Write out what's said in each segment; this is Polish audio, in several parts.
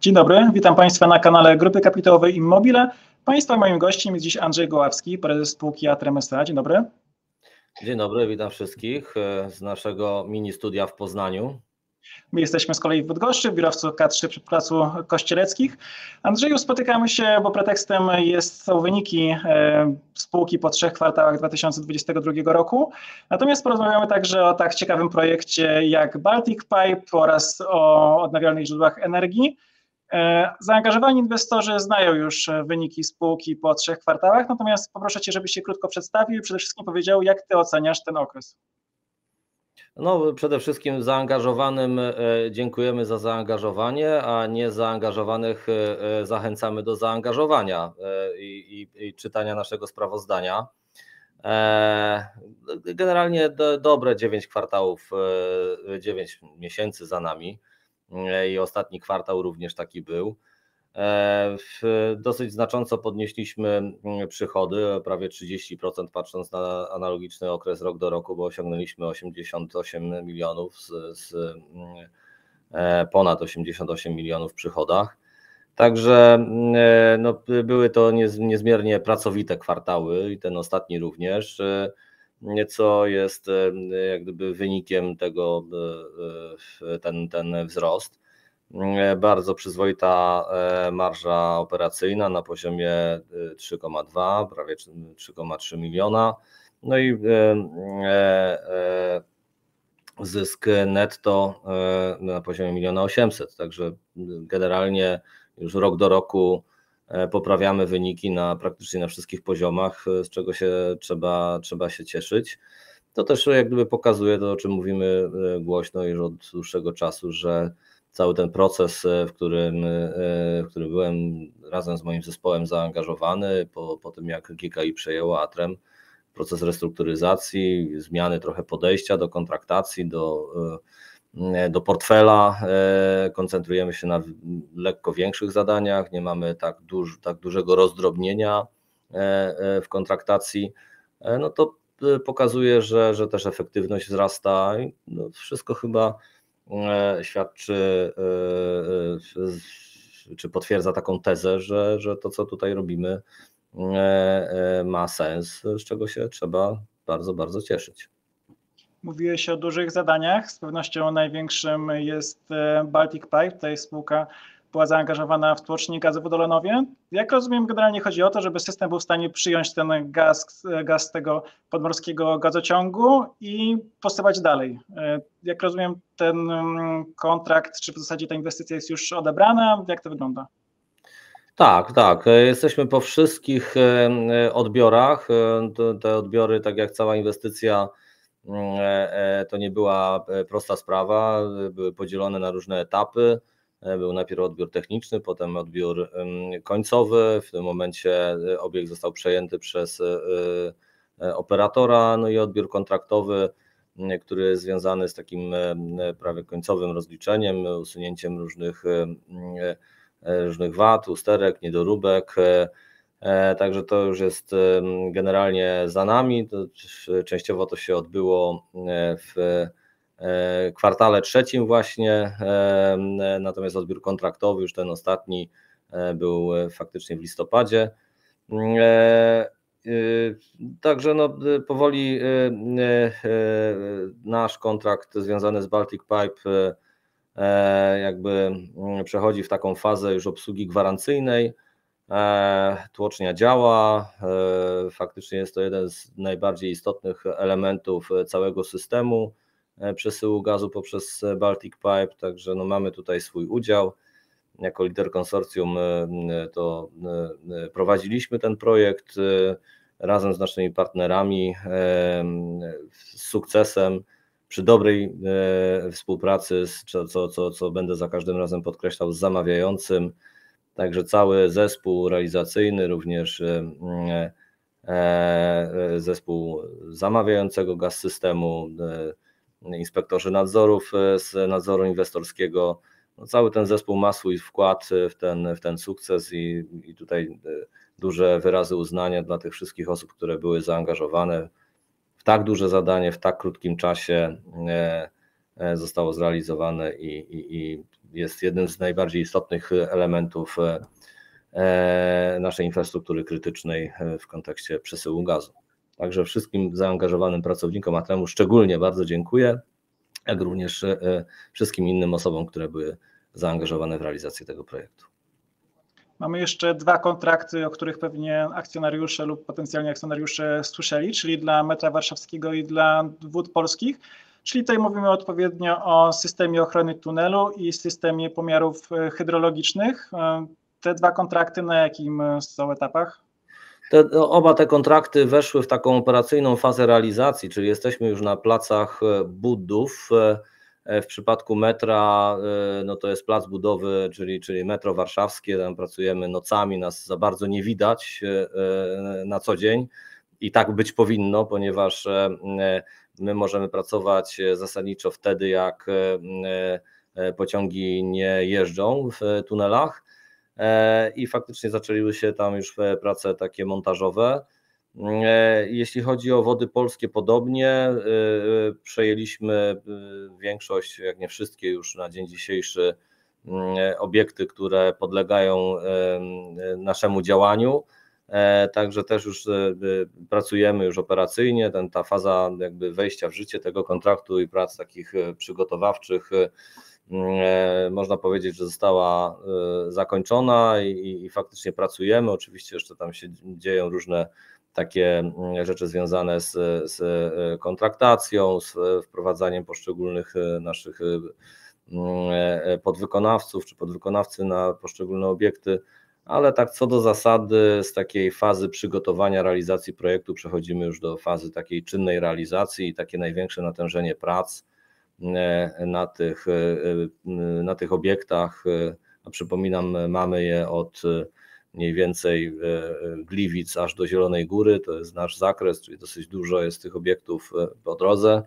Dzień dobry, witam Państwa na kanale Grupy Kapitałowej Immobile. Państwa moim gościem jest dziś Andrzej Goławski, prezes spółki Atrem S.A. Dzień dobry. Dzień dobry, witam wszystkich e, z naszego mini studia w Poznaniu. My jesteśmy z kolei w Bydgoszczy, w biurowcu K3 przy Placu Kościeleckich. Andrzeju, spotykamy się, bo pretekstem jest, są wyniki e, spółki po trzech kwartałach 2022 roku. Natomiast porozmawiamy także o tak ciekawym projekcie jak Baltic Pipe oraz o odnawialnych źródłach energii. E, zaangażowani inwestorzy znają już wyniki spółki po trzech kwartałach, natomiast poproszę Cię, żebyś się krótko przedstawił i przede wszystkim powiedział, jak Ty oceniasz ten okres. No, przede wszystkim zaangażowanym e, dziękujemy za zaangażowanie, a niezaangażowanych e, zachęcamy do zaangażowania i, i, i czytania naszego sprawozdania. Generalnie dobre 9 kwartałów, 9 miesięcy za nami i ostatni kwartał również taki był. E, dosyć znacząco podnieśliśmy mm, przychody, prawie 30% patrząc na analogiczny okres rok do roku, bo osiągnęliśmy 88 milionów z, z mm, e, ponad 88 milionów w przychodach. Także mm, e, no, były to niezmiernie pracowite kwartały i ten ostatni również co jest jak gdyby wynikiem tego ten, ten wzrost. Bardzo przyzwoita e, marża operacyjna na poziomie 3,2, e, prawie 3,3 miliona. No i e, zysk netto na poziomie 1 800 także generalnie już rok do roku E, poprawiamy wyniki na praktycznie na wszystkich poziomach, e, z czego się trzeba, trzeba się cieszyć. To też jak gdyby pokazuje to, o czym mówimy e, głośno już od dłuższego czasu, że cały ten proces, w którym, w którym byłem razem z moim zespołem zaangażowany, po, po tym jak GKI przejęło Atrem, proces restrukturyzacji, zmiany trochę podejścia do kontraktacji, do E, do portfela, e, koncentrujemy się na lekko większych zadaniach, nie mamy tak, duż, tak dużego rozdrobnienia e, w kontraktacji, no to pokazuje, że, że też efektywność wzrasta. No wszystko chyba świadczy czy potwierdza taką tezę, że, że to, co tutaj robimy, ma sens, z czego się trzeba bardzo, bardzo cieszyć. Mówiłeś o dużych zadaniach. Z pewnością największym jest e, Baltic Pipe. Tutaj spółka była zaangażowana w tłocznik gazu w Wodolanowie. Jak rozumiem, generalnie chodzi o to, żeby system był w stanie przyjąć ten gaz, gaz z tego podmorskiego gazociągu i postawać dalej. E, jak rozumiem, ten mm, kontrakt, czy w zasadzie ta inwestycja jest już odebrana? Jak to wygląda? Tak, tak. E, jesteśmy po wszystkich odbiorach. Te odbiory, tak jak cała inwestycja, e, e, to nie była e, prosta sprawa, były podzielone na różne etapy. Był najpierw odbiór techniczny, potem odbiór końcowy. W tym momencie obiekt został przejęty przez operatora, no i odbiór kontraktowy, który jest związany z takim prawie końcowym rozliczeniem, usunięciem różnych, różnych wad, usterek, niedoróbek. E, także to już jest generalnie za nami. Częściowo to się odbyło e, w e, kwartale trzecim właśnie, natomiast odbiór kontraktowy, już ten ostatni, był faktycznie w listopadzie. Także no, powoli nasz kontrakt związany z Baltic Pipe jakby przechodzi w taką fazę już obsługi gwarancyjnej. E, tłocznia działa. E, faktycznie jest to jeden z najbardziej istotnych elementów całego systemu e, przesyłu gazu poprzez Baltic Pipe, także no mamy tutaj swój udział. Jako lider konsorcjum to prowadziliśmy ten projekt razem z naszymi partnerami z sukcesem przy dobrej współpracy, co, co, co będę za każdym razem podkreślał, z zamawiającym Także cały zespół realizacyjny, również e, e, zespół zamawiającego gaz systemu, inspektorzy nadzorów z nadzoru inwestorskiego. No cały ten zespół ma swój wkład w ten, w ten sukces i, i tutaj duże wyrazy uznania dla tych wszystkich osób, które były zaangażowane w tak duże zadanie, w tak krótkim czasie zostało zrealizowane i, i, i jest jednym z najbardziej istotnych elementów naszej infrastruktury krytycznej w kontekście przesyłu gazu. Także wszystkim zaangażowanym pracownikom Atremu szczególnie bardzo dziękuję, jak również wszystkim innym osobom, które były zaangażowane w realizację tego projektu. Mamy jeszcze dwa kontrakty, o których pewnie akcjonariusze lub potencjalni akcjonariusze słyszeli, czyli dla metra warszawskiego i dla wód polskich. Czyli tutaj mówimy odpowiednio o systemie ochrony tunelu i systemie pomiarów e, hydrologicznych. E, te dwa kontrakty na jakim są etapach? Te, no, oba te kontrakty weszły w taką operacyjną fazę realizacji, czyli jesteśmy już na placach e, budów. W przypadku metra, no to jest plac budowy, czyli, czyli metro warszawskie, tam pracujemy nocami, nas za bardzo nie widać na co dzień i tak być powinno, ponieważ My możemy pracować e, zasadniczo wtedy, jak e, e, pociągi nie jeżdżą w tunelach i faktycznie zaczęły się tam już prace takie montażowe. Jeśli chodzi o wody polskie, podobnie przejęliśmy większość, jak nie wszystkie już na dzień dzisiejszy, obiekty, które podlegają naszemu działaniu. E, także też już e, pracujemy już operacyjnie, ten, ta faza jakby wejścia w życie tego kontraktu i prac takich e, przygotowawczych można powiedzieć, że została zakończona i, i faktycznie pracujemy. Oczywiście jeszcze tam się dzieją różne takie rzeczy związane z, z kontraktacją, z wprowadzaniem poszczególnych naszych podwykonawców czy podwykonawcy na poszczególne obiekty ale tak co do zasady, z takiej fazy przygotowania realizacji projektu przechodzimy już do fazy takiej czynnej realizacji i takie największe natężenie prac e, na tych, e, e, na tych obiektach. A przypominam, mamy je od mniej więcej Gliwic aż do Zielonej Góry, to jest nasz zakres, czyli dosyć dużo jest tych obiektów po drodze.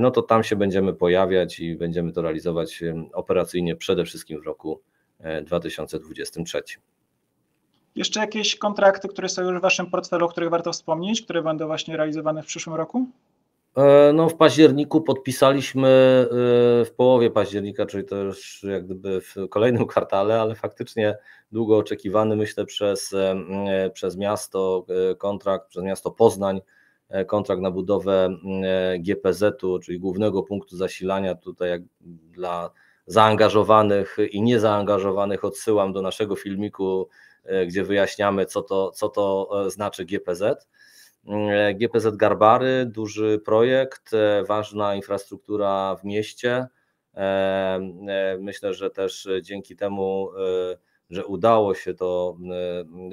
No to tam się będziemy pojawiać i będziemy to realizować operacyjnie przede wszystkim w roku 2023. Jeszcze jakieś kontrakty, które są już w Waszym portfelu, o których warto wspomnieć, które będą właśnie realizowane w przyszłym roku? E, no, w październiku podpisaliśmy e, w połowie października, czyli to już jak gdyby w kolejnym kwartale, ale faktycznie długo oczekiwany, myślę, przez, e, przez miasto kontrakt, przez miasto Poznań, kontrakt na budowę GPZ-u, czyli głównego punktu zasilania tutaj jak dla zaangażowanych i niezaangażowanych odsyłam do naszego filmiku, e, gdzie wyjaśniamy, co to, co to e, znaczy GPZ. E, GPZ Garbary, duży projekt, ważna infrastruktura w mieście. Myślę, że też dzięki temu, że udało się to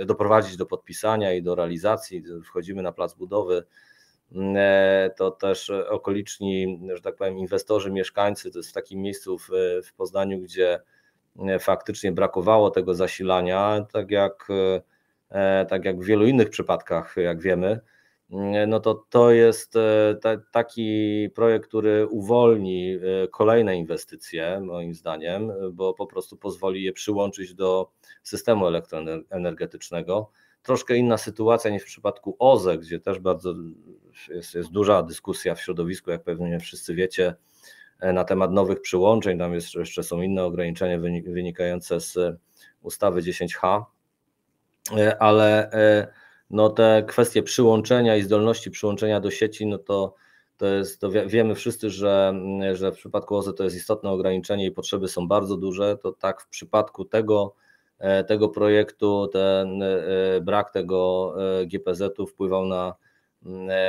doprowadzić do podpisania i do realizacji, wchodzimy na plac budowy to też okoliczni, że tak powiem, inwestorzy, mieszkańcy, to jest w takim miejscu w, w Poznaniu, gdzie e, faktycznie brakowało tego zasilania, tak jak, e, tak jak w wielu innych przypadkach, jak wiemy, no to to jest taki projekt, który uwolni kolejne inwestycje, moim zdaniem, bo po prostu pozwoli je przyłączyć do systemu elektroenergetycznego. Troszkę inna sytuacja niż w przypadku OZE, gdzie też bardzo jest, jest duża dyskusja w środowisku, jak pewnie wszyscy wiecie, e, na temat nowych przyłączeń. Tam jeszcze, jeszcze są inne ograniczenia wynikające z ustawy 10H, e, ale e, no te kwestie przyłączenia i zdolności przyłączenia do sieci, no to, to jest, to wiemy wszyscy, że, że w przypadku OZE to jest istotne ograniczenie i potrzeby są bardzo duże, to tak w przypadku tego, tego projektu ten brak tego GPZ-u wpływał na E,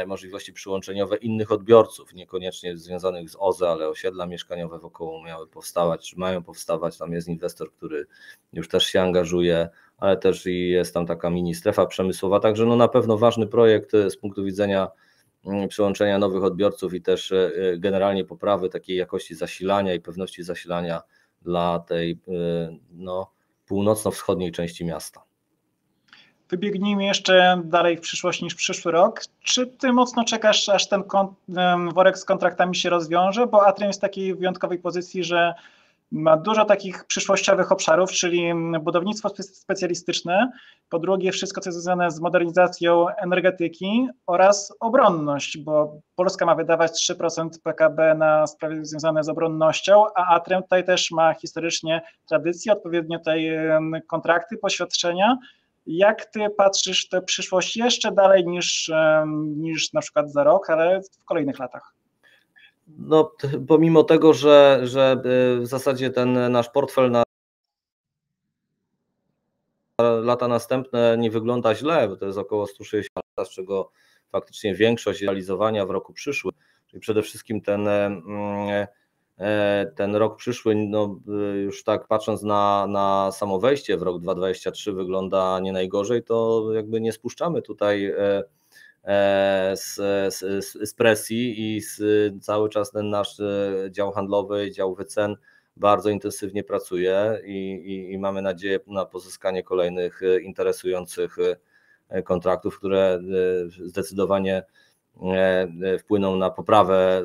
możliwości przyłączeniowe innych odbiorców, niekoniecznie związanych z OZE, ale osiedla mieszkaniowe wokoło miały powstawać, czy mają powstawać. Tam jest inwestor, który już też się angażuje, ale też i jest tam taka mini strefa przemysłowa. Także no na pewno ważny projekt z punktu widzenia mm, przyłączenia nowych odbiorców i też e, generalnie poprawy takiej jakości zasilania i pewności zasilania dla tej e, no, północno-wschodniej części miasta wybiegnijmy jeszcze dalej w przyszłość niż przyszły rok. Czy ty mocno czekasz, aż ten worek z kontraktami się rozwiąże? Bo Atrium jest w takiej wyjątkowej pozycji, że ma dużo takich przyszłościowych obszarów, czyli budownictwo specjalistyczne, po drugie wszystko, co jest związane z modernizacją energetyki oraz obronność, bo Polska ma wydawać 3% PKB na sprawy związane z obronnością, a Atrem tutaj też ma historycznie tradycję, odpowiednio tutaj kontrakty, poświadczenia. Jak ty patrzysz tę przyszłość jeszcze dalej niż, niż na przykład za rok, ale w kolejnych latach? no, pomimo tego, że, że y, w zasadzie ten nasz portfel na lata następne nie wygląda źle, bo to jest około 160 lat, z czego faktycznie większość realizowania w roku przyszłym, czyli przede wszystkim ten, ten rok przyszły, no już tak patrząc na, na samo wejście w rok 2023 wygląda nie najgorzej, to jakby nie spuszczamy tutaj e, E, z, z, z presji i z, cały czas ten nasz e, dział handlowy, dział wycen bardzo intensywnie pracuje i, i, i mamy nadzieję na pozyskanie kolejnych e, interesujących kontraktów, które zdecydowanie wpłyną na poprawę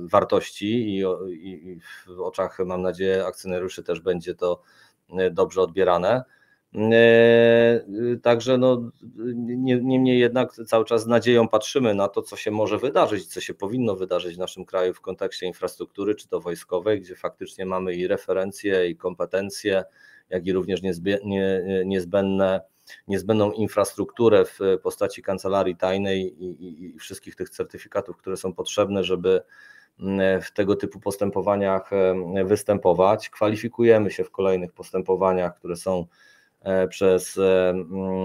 wartości i, w oczach, mam nadzieję, akcjonariuszy też będzie to dobrze odbierane. E, także no, niemniej jednak cały czas z nadzieją patrzymy na to, co się może wydarzyć, co się powinno wydarzyć w naszym kraju w kontekście infrastruktury, czy to wojskowej, gdzie faktycznie mamy i referencje, i kompetencje, jak i również niezbędne, niezbędną infrastrukturę w postaci kancelarii tajnej i, i, i wszystkich tych certyfikatów, które są potrzebne, żeby w tego typu postępowaniach e, występować. Kwalifikujemy się w kolejnych postępowaniach, które są E, przez e,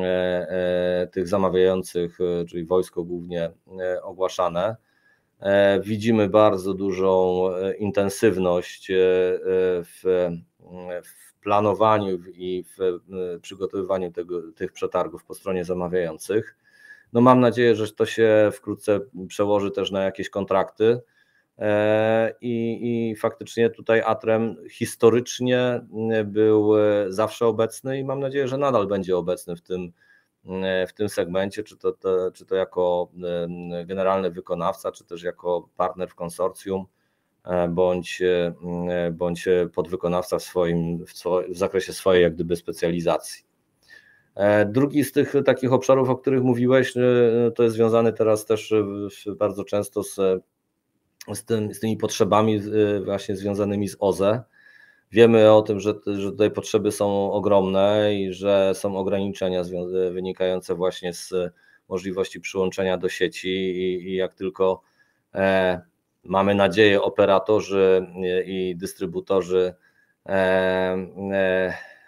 e, tych zamawiających, czyli wojsko głównie ogłaszane. Widzimy bardzo dużą intensywność w, w planowaniu i w przygotowywaniu tego, tych przetargów po stronie zamawiających. No mam nadzieję, że to się wkrótce przełoży też na jakieś kontrakty. E, I, I faktycznie tutaj Atrem historycznie był e, zawsze obecny i mam nadzieję, że nadal będzie obecny w tym, e, w tym segmencie, czy to, to, czy to jako generalny wykonawca, czy też jako partner w konsorcjum, bądź, bądź podwykonawca w, swoim, w, zakresie swojej jak gdyby specjalizacji. Drugi z tych takich obszarów, o których mówiłeś, to jest związany teraz też bardzo często z z, tym, z tymi potrzebami właśnie związanymi z OZE. Wiemy o tym, że, że tutaj potrzeby są ogromne i że są ograniczenia wynikające właśnie z możliwości przyłączenia do sieci i, i jak tylko e, mamy nadzieję operatorzy i dystrybutorzy e,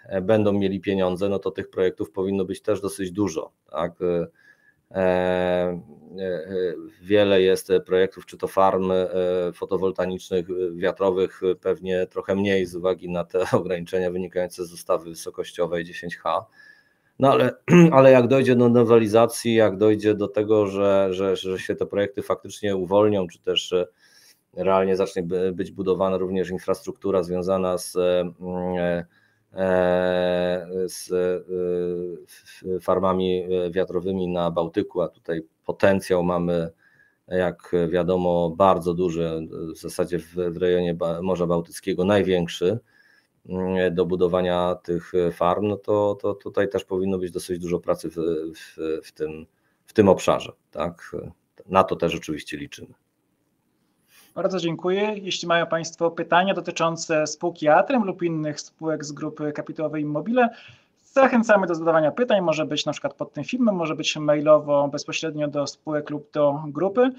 e, będą mieli pieniądze, no to tych projektów powinno być też dosyć dużo. Tak? E, e, wiele jest projektów, czy to farm e, fotowoltaicznych, wiatrowych, pewnie trochę mniej z uwagi na te ograniczenia wynikające z ustawy wysokościowej 10H. No ale, ale jak dojdzie do nowelizacji, jak dojdzie do tego, że, że, że się te projekty faktycznie uwolnią, czy też realnie zacznie być budowana również infrastruktura związana z E, z e, farmami wiatrowymi na Bałtyku, a tutaj potencjał mamy, jak wiadomo, bardzo duży, w zasadzie w rejonie Morza Bałtyckiego największy mm, do budowania tych farm, no to, to tutaj też powinno być dosyć dużo pracy w, w, w, tym, w tym obszarze. Tak? Na to też oczywiście liczymy. Bardzo dziękuję. Jeśli mają Państwo pytania dotyczące spółki Atrem lub innych spółek z grupy kapitałowej Immobile, zachęcamy do zadawania pytań. Może być na przykład pod tym filmem, może być mailowo bezpośrednio do spółek lub do grupy.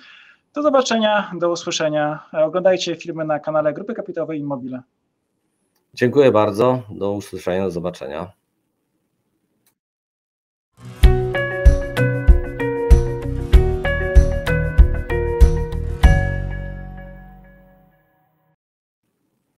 Do zobaczenia, do usłyszenia. Oglądajcie filmy na kanale Grupy Kapitałowej Immobile. Dziękuję bardzo. Do usłyszenia, do zobaczenia.